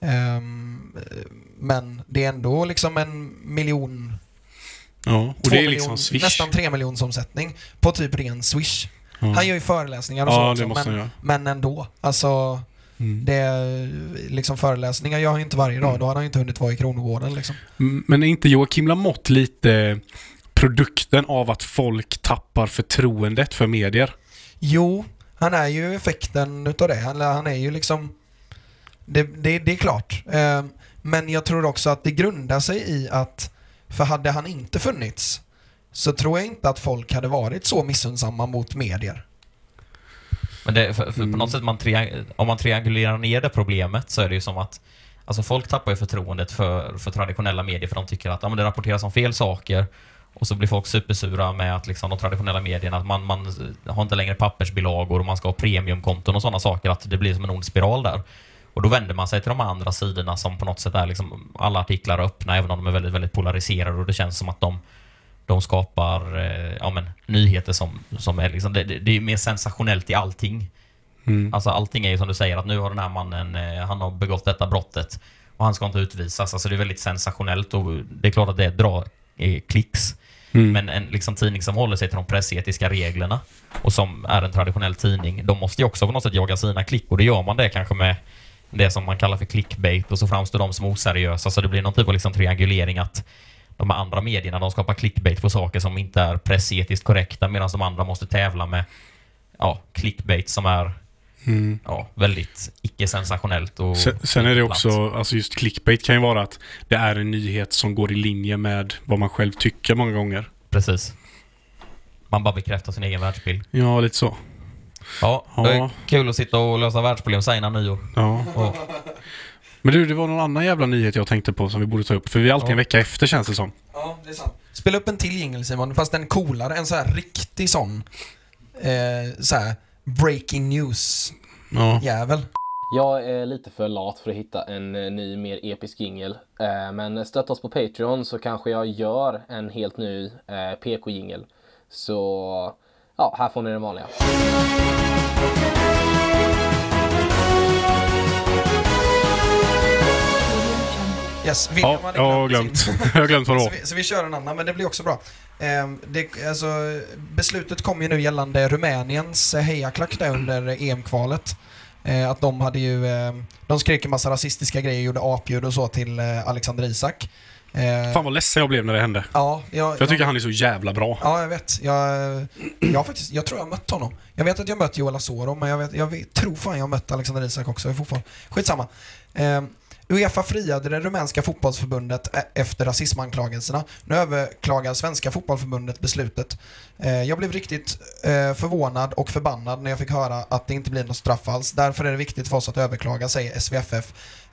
Ehm, men det är ändå liksom en miljon Ja, och det är miljon- liksom swish. Nästan tre miljons omsättning på typ ren swish. Ja. Han gör ju föreläsningar och Ja, så också, men, göra. men ändå. Alltså, Mm. det är liksom föreläsningar han ju inte varje dag. Då hade han ju inte hunnit vara i Kronogården liksom. Mm, Men är inte Joakim Lamotte lite produkten av att folk tappar förtroendet för medier? Jo, han är ju effekten utav det. Han, han är ju liksom... Det, det, det är klart. Eh, men jag tror också att det grundar sig i att, för hade han inte funnits, så tror jag inte att folk hade varit så missundsamma mot medier. Men det, för, för Mm. på något sätt, man om man triangulerar ner det problemet så är det ju som att Alltså folk tappar ju förtroendet för, för traditionella medier för de tycker att ja, men det rapporteras om fel saker och så blir folk supersura med att liksom, de traditionella medierna, att man, man har inte längre pappersbilagor och man ska ha premiumkonton och sådana saker, att det blir som en ond spiral där. Och då vänder man sig till de andra sidorna som på något sätt är liksom, alla artiklar är öppna även om de är väldigt, väldigt polariserade och det känns som att de de skapar eh, ja, men, nyheter som, som är liksom, det, det är mer sensationellt i allting. Mm. Alltså allting är ju som du säger att nu har den här mannen, eh, han har begått detta brottet och han ska inte utvisas. Alltså det är väldigt sensationellt och det är klart att det drar eh, klicks. Mm. Men en liksom, tidning som håller sig till de pressetiska reglerna och som är en traditionell tidning, de måste ju också på något sätt jaga sina klick och det gör man det kanske med det som man kallar för clickbait och så framstår de som oseriösa så det blir någon typ av liksom triangulering att de andra medierna de skapar clickbait på saker som inte är pressetiskt korrekta medan de andra måste tävla med ja, clickbait som är Mm. ja, väldigt icke-sensationellt och Sen, sen är det också, alltså just clickbait kan ju vara att det är en nyhet som går i linje med vad man själv tycker många gånger. Precis. Man bara bekräftar sin egen världsbild. Ja, lite så. Ja, det är Ja. kul att sitta och lösa världsproblem så här innan nyår. Ja. Och, Men du, det var någon annan jävla nyhet jag tänkte på som vi borde ta upp. För vi är alltid Ja. en vecka efter känns det som. Ja, det är sant. Spela upp en till jingle Simon, fast en coolare, en så här riktig sån, eh, så här breaking news Ja. jävel. Jag är lite för lat för att hitta en eh, ny, mer episk jingel. Eh, Men stötta oss på Patreon så kanske jag gör en helt ny eh, PK-jingel. Så ja, här får ni den vanliga. Yes, William Ja, jag har glömt. jag har glömt vad det Så var. vi, så vi kör en annan, men det blir också bra. Ehm, det, alltså, beslutet kom ju nu gällande Rumäniens eh, hejaklack där under eh, EM-kvalet. Eh, att de hade ju, eh, de skrek en massa rasistiska grejer, gjorde apljud och så till eh, Alexander Isak. Eh, Fan vad ledsen jag blev när det hände. ja, jag, jag tycker han är så jävla bra. Ja, jag vet. Jag, jag, har faktiskt, jag tror jag har mött honom. Jag vet att jag mött Joel Asoro, men jag, vet, jag vet, tror fan jag har mött Alexander Isak också i fotboll. Skitsamma. Eh, Uefa friade det rumänska fotbollsförbundet e- efter rasismanklagelserna. Nu överklagar svenska fotbollsförbundet beslutet. Eh, jag blev riktigt eh, förvånad och förbannad när jag fick höra att det inte blir något straff alls. Därför är det viktigt för oss att överklaga, säger SVFF eh,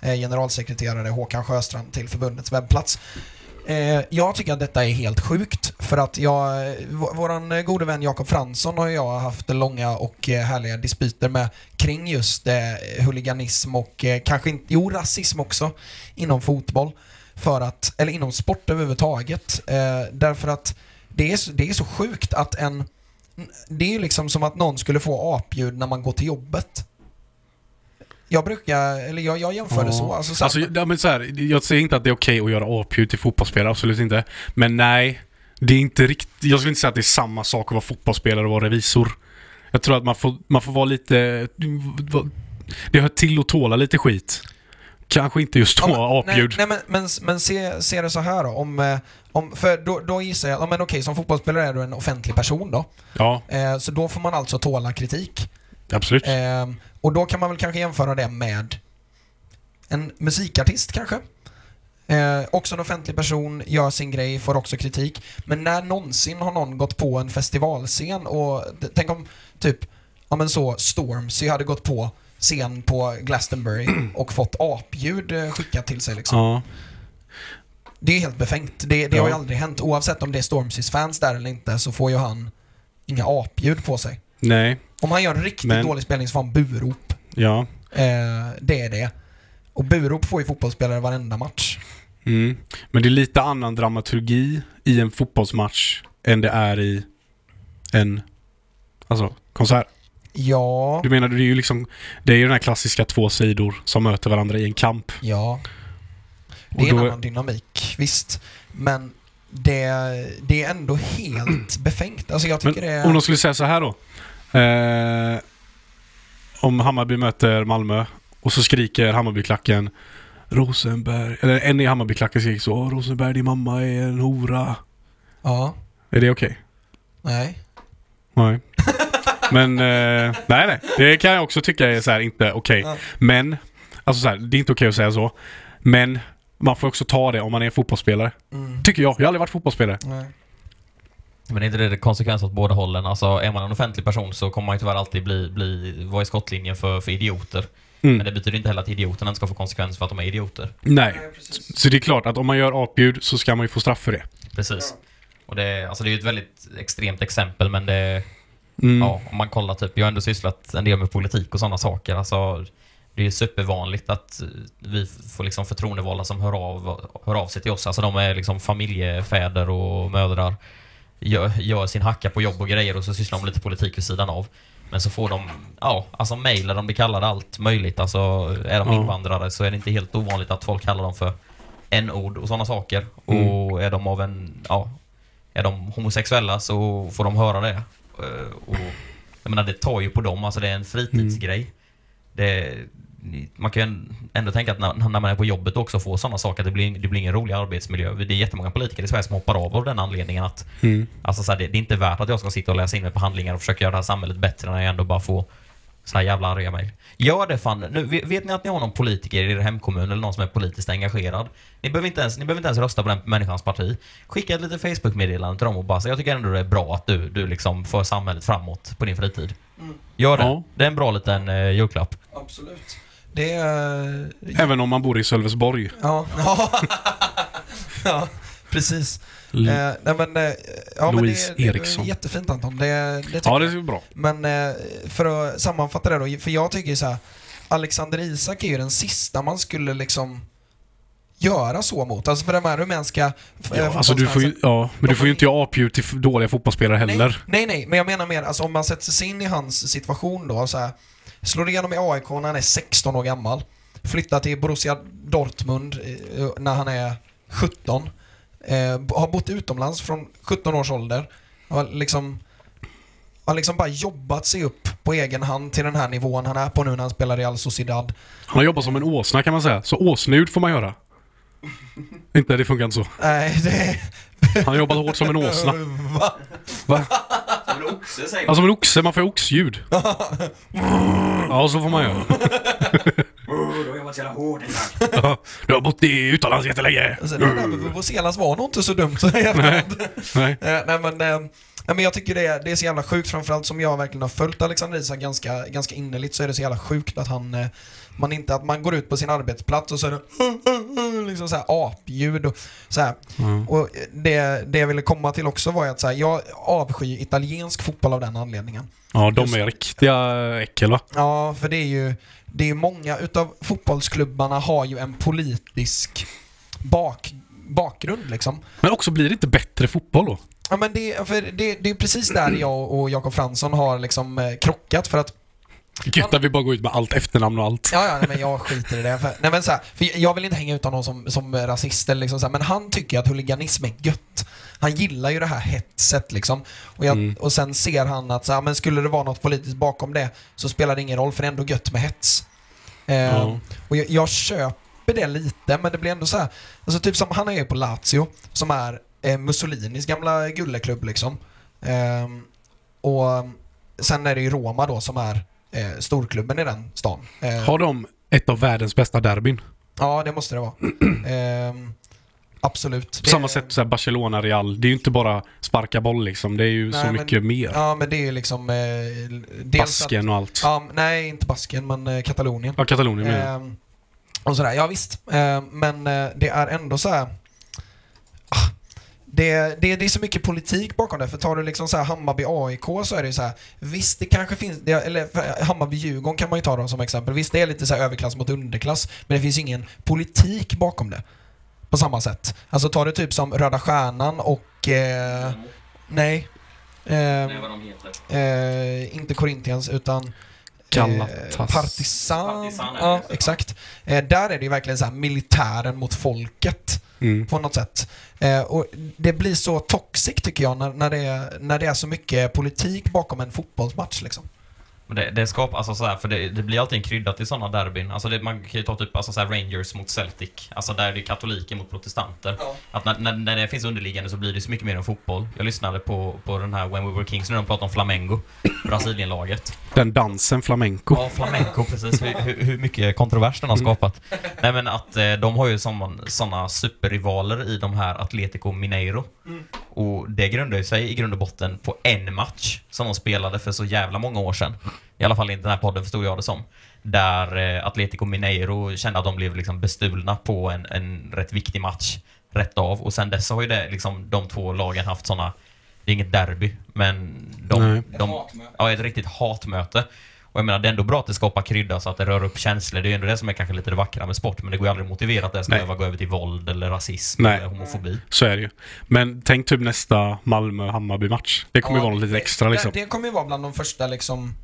Eh, generalsekreterare Håkan Sjöstrand till förbundets webbplats. Eh, jag tycker att detta är helt sjukt för att jag, eh, våran gode vän Jakob Fransson och jag har haft långa och härliga dispyter med kring just huliganism och kanske inte, jo rasism också inom fotboll. För att, eller inom sport överhuvudtaget. Därför att det är, så- det är så sjukt att en, det är ju liksom som att någon skulle få apljud när man går till jobbet. Jag brukar, eller jag, jag jämför det så. Alltså, så här- Alltså, ja, men så här, jag säger inte att det är okej att göra apljud till fotbollsspelare, absolut inte. Men nej, det är inte riktigt... Jag skulle inte säga att det är samma sak att vara fotbollsspelare och vara revisor. Jag tror att man får, man får vara lite... Det hör till att tåla lite skit. Kanske inte just då, Ja, men- apljud. Nej, nej, men, men, men se, se det så här då. Om, eh, om, för då, då gissar jag, ja, men okej, som fotbollsspelare är du en offentlig person då. Ja, Eh, så då får man alltså tåla kritik. absolut. Eh, och då kan man väl kanske jämföra det med en musikartist kanske. Eh, också en offentlig person, gör sin grej, får också kritik. Men när någonsin har någon gått på en festivalscen och tänk om typ, ja men så, Stormzy hade gått på scen på Glastonbury och fått apljud eh, skickat till sig liksom. Ja. Det är helt befängt. Det, det har ju Ja. aldrig hänt. Oavsett om det är Stormzys fans där eller inte så får ju han inga apljud på sig. Nej. Om han gör en riktigt Men- dålig spelning så får han burop. Ja. Eh, det är det. Och burop får ju fotbollsspelare varenda match. Mm. Men det är lite annan dramaturgi i en fotbollsmatch än det är i en alltså, konsert. Ja, Du menar, det är ju liksom Det är ju den här klassiska två sidor som möter varandra i en kamp. ja. Det är en då- annan dynamik, visst. Men det, det är ändå helt befängt. Alltså jag Men tycker det är... om de skulle säga så här då. Eh, om Hammarby möter Malmö och så skriker Hammarbyklacken Rosenberg, eller en i Hammarbyklacken skriker så "Åh, Rosenberg din mamma är en hora. Ja, Är det okej? nej. Nej. Men, eh, nej nej. Det kan jag också tycka är så här inte okej. Ja. Men, alltså så här, det är inte okej att säga så. Men man får också ta det om man är fotbollsspelare. Mm. Tycker jag. Jag har aldrig varit fotbollsspelare. nej. Men är inte det konsekvens åt båda hållen? Alltså är man en offentlig person så kommer man ju tyvärr alltid bli, bli, vara i skottlinjen för, för idioter. Mm. Men det betyder inte heller att idioterna inte ska få konsekvens för att de är idioter. Nej. Så det är klart att om man gör apljud så ska man ju få straff för det. Precis. Och det, alltså det är ju ett väldigt extremt exempel men det, Mm. ja, om man kollar typ, jag har ändå sysslat en del med politik och sådana saker. Alltså, det är ju supervanligt att vi får liksom förtroendevalda som hör av, hör av sig till oss. Alltså de är liksom familjefäder och mödrar. Gör, gör sin hacka på jobb och grejer och så sysslar de lite politik vid sidan av. Men så får de, ja, alltså mejl där de blir kallade allt möjligt. Alltså är de invandrare så är det inte helt ovanligt att folk kallar dem för n-ord och sådana saker. Mm. Och är de av en, ja, är de homosexuella så får de höra det. Eh, Och jag menar, det tar ju på dem. Alltså det är en fritidsgrej. Det, man kan ju ändå tänka att när, när man är på jobbet också får sådana saker, att det blir, det blir ingen rolig arbetsmiljö. Det är jättemånga politiker i Sverige som hoppar av av den anledningen att Mm. alltså så här, det, det är inte värt att jag ska sitta och läsa in mig på handlingar och försöka göra det här samhället bättre när jag ändå bara får så här jävla arga mejl. Gör det fan. Nu, vet vet ni att ni har någon politiker i er hemkommun eller någon som är politiskt engagerad? Ni behöver inte ens, ni behöver inte ens rösta på den människans parti. Skicka ett litet Facebook-meddelande till dem och bara säga jag tycker ändå det är bra att du, du liksom för samhället framåt på din fritid. Mm. Gör det. Ja. Det är en bra liten eh, julklapp. Absolut. Det är... Även om man bor i Sölvesborg. Ja. ja. ja, precis. L- Eh, nej men, eh, ja, men Louise det, det Eriksson. jättefint Anton. Det, det ja, det är bra. Men eh, för att sammanfatta det då, för jag tycker så här. Alexander Isak är ju den sista man skulle liksom göra så mot. Alltså för de här rumänska eh, Ja, alltså du får ju, ja, men du får ju inte göra apljud till dåliga fotbollsspelare heller. Nej, nej, nej, men jag menar mer, alltså om man sätter sig in i hans situation då, så här, slår igenom i AIK när han är 16 år gammal, flyttar till Borussia Dortmund eh, när han är 17, eh, har bott utomlands från 17 års ålder, har liksom, har liksom bara jobbat sig upp på egen hand till den här nivån han är på nu när han spelar i Al Sociedad. Han har jobbat som en åsna kan man säga. Så åsnud får man göra. inte, det funkar inte så. Nej, det... Han har jobbat hårt som en åsna. Va? Va? En oxe säger Ja, som en oxe. Man får ju oxljud. Ja, så får man göra. man. Du har jobbat så jävla hårt tag. Ja, Du har bott i utomlands jättelänge. Alltså, det där med Vuvuzelas var nog inte så dumt så i efterhand. Nej. Eh, nej men, eh, nej, men jag tycker det är, det är så jävla sjukt, framförallt som jag verkligen har följt Alexander Isak ganska, ganska innerligt så är det så jävla sjukt att han, eh, man inte, att man går ut på sin arbetsplats och så är det liksom så här apljud och så här. Mm. Och det, det jag ville komma till också var att så här, jag avskyr italiensk fotboll av den anledningen. Ja, de är riktiga äckel va? Ja, för det är ju, det är många utav fotbollsklubbarna har ju en politisk bak, bakgrund liksom. Men också blir det inte bättre fotboll då? Ja men det, för det, det är precis där jag och Jakob Fransson har liksom eh, krockat för att Gött att vi bara går ut med allt efternamn och allt. Ja, ja nej, men jag skiter i det. För, nej, men så här, för jag vill inte hänga ut honom som, som rasist eller liksom så här, men han tycker att huliganism är gött. Han gillar ju det här hetset liksom. Och, jag, Mm. och sen ser han att så här, men skulle det vara något politiskt bakom det så spelar det ingen roll för det är ändå gött med hets. Eh, Ja. Och jag, jag köper det lite, men det blir ändå så här. Alltså typ som han är ju på Lazio, som är eh, Mussolinis gamla gulleklubb liksom. Ehm, och sen är det ju Roma då som är eh, storklubben i den stan. Eh, Har de ett av världens bästa derbyn? Ja, det måste det vara. Ehm, absolut. På Det- samma sätt så Barcelona, Real. Det är ju inte bara sparka boll liksom. Det är ju Nej, så men- mycket mer. Ja, men det är ju liksom... Eh, Basken och allt. Att, ja, nej, inte Basken, men eh, Katalonien. Ja, Katalonien jag. Ehm, och sådär, ja visst. Ehm, men eh, det är ändå så här. Ah, det, det, det är så mycket politik bakom det. För tar du liksom så här Hammarby-AIK så är det ju så här. Visst, det kanske finns, det, eller Hammarby-Djurgården kan man ju ta då som exempel. Visst, det är lite så här överklass mot underklass. Men det finns ingen politik bakom det. På samma sätt. Alltså tar du typ som Röda Stjärnan och... Eh, nej. Ehm, Nej, vad de heter. Eh, inte Corinthians utan Galatas- eh, Partisan. Partisan ja, exakt. Eh, där är det ju verkligen så här militären mot folket Mm. på något sätt. Eh, och det blir så toxic tycker jag när, när, det är, när det är så mycket politik bakom en fotbollsmatch liksom. Men det, det skapar, alltså så här, för det, det blir alltid en krydda till sådana derbyn. Alltså det, man kan ju ta typ alltså så här Rangers mot Celtic. Alltså där det är katoliker mot protestanter. Ja. Att när, när, när det finns underliggande så blir det så mycket mer än fotboll. Jag lyssnade på, på den här When We Were Kings när de pratade om Flamengo. Brasilienlaget. Den dansen, flamenco. Ja, flamenco precis. Hur, hur, hur mycket kontrovers den har skapat. Nej men att eh, de har ju sådana superrivaler i de här Atletico Mineiro. Och det grundar ju sig i grund och botten på en match som de spelade för så jävla många år sedan. I alla fall i den här podden förstod jag det som. Där eh, Atletico Mineiro kände att de blev liksom bestulna på en, en rätt viktig match. Rätt av. Och sen dess har ju det, liksom, de två lagen haft sådana det är inget derby, men de... De ja, ett riktigt hatmöte. Och jag menar, det är ändå bra att det skapar krydda så att det rör upp känslor. Det är ju ändå det som är kanske lite det vackra med sport, men det går ju aldrig att motivera att det ska Nej. behöva gå över till våld eller rasism Nej. eller homofobi. Så är det ju. Men tänk typ nästa Malmö-Hammarby-match. Det kommer ju Ja, vara något lite extra liksom. Det, det kommer ju vara bland de första liksom,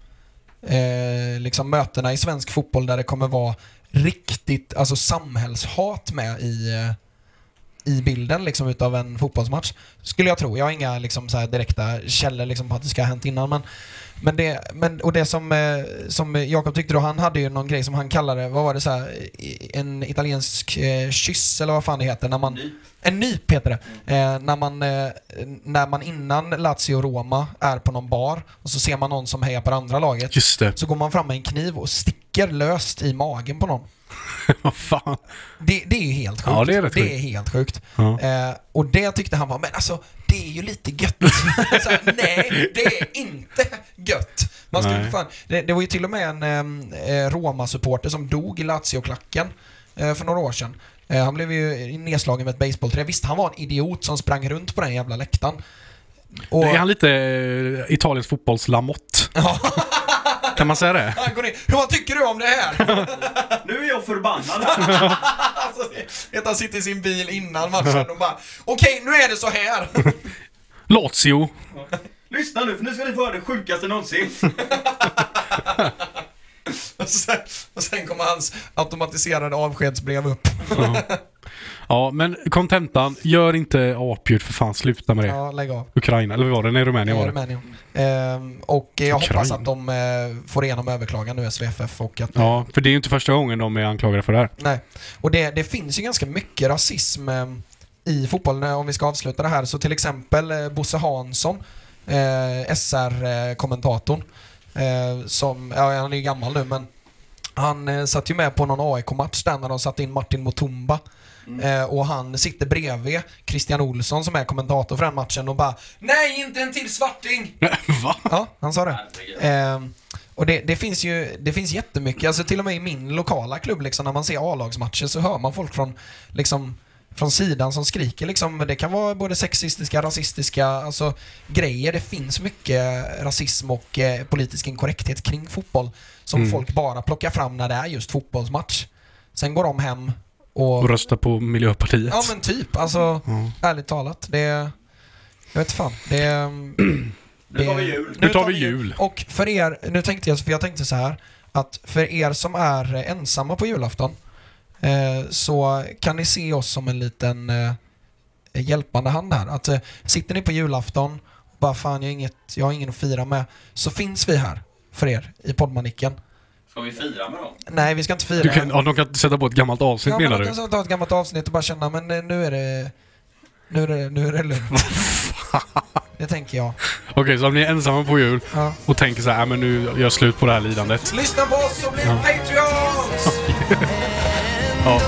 eh, liksom mötena i svensk fotboll där det kommer vara riktigt alltså samhällshat med i, eh, i bilden liksom utav en fotbollsmatch. Skulle jag tro. Jag har inga liksom, så här direkta källor liksom, på att det ska ha hänt innan. Men, men det, men, och det som, eh, som Jakob tyckte då, han hade ju någon grej som han kallade, vad var det så här, en italiensk eh, kyss eller vad fan det heter när man en nyp heter det. Eh, när, man, eh, när man innan Lazio-Roma är på någon bar och så ser man någon som hejar på det andra laget. Just det. Så går man fram med en kniv och sticker löst i magen på någon. Vad fan. Det, det är ju helt sjukt. Ja, det är det sjukt. är helt sjukt. Ja. Eh, och det tyckte han var, men alltså det är ju lite gött. så här, nej, det är inte gött. Man skulle fan, det, det var ju till och med en em, eh, Roma-supporter som dog i Lazio-klacken eh, för några år sedan. Eh, han blev ju nedslagen med ett basebollträ. Visst, han var en idiot som sprang runt på den jävla läktaren. Och, Är han lite eh, Italiens fotbolls-Lamotte? Ja. Kan man säga det? han går. Hur, vad tycker du om det här? Nu är jag förbannad. alltså, han sitter i sin bil innan matchen och bara Okej, nu är det så här. Lazio. Lyssna nu, för nu ska ni få höra det sjukaste någonsin. och, sen, och sen kommer hans automatiserade avskedsbrev upp. Ja. men kontentan. Gör inte apljud för fan. Sluta med det. Ja, lägg av. Ukraina, eller vad var det? Nej, Rumänien var Eh, det. Rumänien. Ehm, och jag hoppas Ukraina. att de eh, får igenom överklagan nu, SVFF, och att... Ja, för det är ju inte första gången de är anklagade för det här. Nej. Och det, det finns ju ganska mycket rasism eh, i fotbollen, eh, om vi ska avsluta det här. Så till exempel eh, Bosse Hansson, eh, SR-kommentatorn, eh, som, ja han är ju gammal nu men han eh, satt ju med på någon AIK-match där när de satte in Martin Mutumba. Eh, och han sitter bredvid Christian Olsson som är kommentator för den matchen och bara Nej, inte en till svarting! Va? Ja, han sa det. Ehm, och det, det finns ju det finns jättemycket, alltså till och med i min lokala klubb liksom, när man ser A-lagsmatcher så hör man folk från, liksom, från sidan som skriker liksom. Det kan vara både sexistiska, rasistiska, alltså grejer. Det finns mycket rasism och eh, politisk inkorrekthet kring fotboll som Mm. folk bara plockar fram när det är just fotbollsmatch. Sen går de hem och... Och rösta på Miljöpartiet. Ja men typ, alltså Ja. ärligt talat. Det... Jag vet fan. Det... Nu tar vi jul. Nu tar vi jul. Och för er, nu tänkte jag, för jag tänkte så här att för er som är ensamma på julafton eh, så kan ni se oss som en liten eh, hjälpande hand här. Att eh, sitter ni på julafton och bara fan jag har, inget, jag har ingen att fira med så finns vi här för er i poddmanicken. Ska vi fira med dem? Nej, vi ska inte fira. Du kan, ja, de kan sätta på ett gammalt avsnitt ja, men menar de du? kan så ta ett gammalt avsnitt och bara känna men eh, nu är det nu är det, nu är det lugnt. det tänker jag. Okej, så om ni är ensamma på jul Ja. och tänker så här, "Äh, men nu gör jag slut på det här lidandet. Lyssna på oss och bli Patreons! Ja,